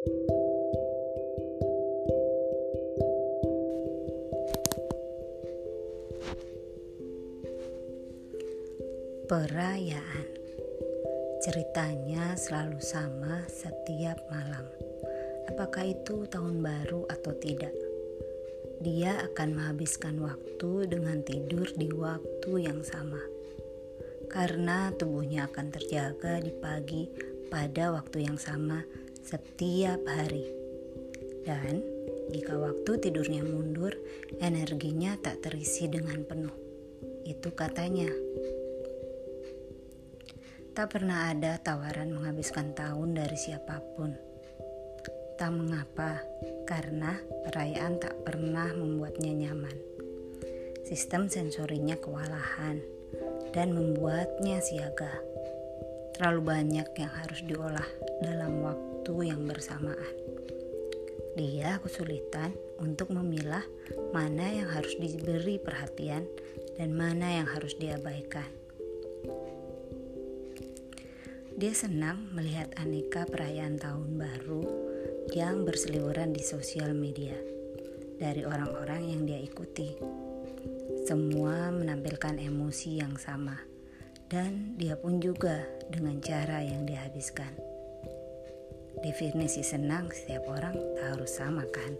Perayaan ceritanya selalu sama setiap malam. Apakah itu tahun baru atau tidak? Dia akan menghabiskan waktu dengan tidur di waktu yang sama, karena tubuhnya akan terjaga di pagi pada waktu yang sama setiap hari, dan jika waktu tidurnya mundur, energinya tak terisi dengan penuh. Itu katanya. Tak pernah ada tawaran menghabiskan tahun dari siapa pun. Tak mengapa, karena perayaan tak pernah membuatnya nyaman. Sistem sensorinya kewalahan dan membuatnya siaga. Terlalu banyak yang harus diolah dalam waktu yang bersamaan. Dia kesulitan untuk memilah mana yang harus diberi perhatian dan mana yang harus diabaikan. Dia senang melihat aneka perayaan tahun baru yang berseliweran di sosial media dari orang-orang yang dia ikuti. Semua menampilkan emosi yang sama, dan dia pun juga dengan cara yang dihabiskan. Definisi senang setiap orang tak harus sama, kan?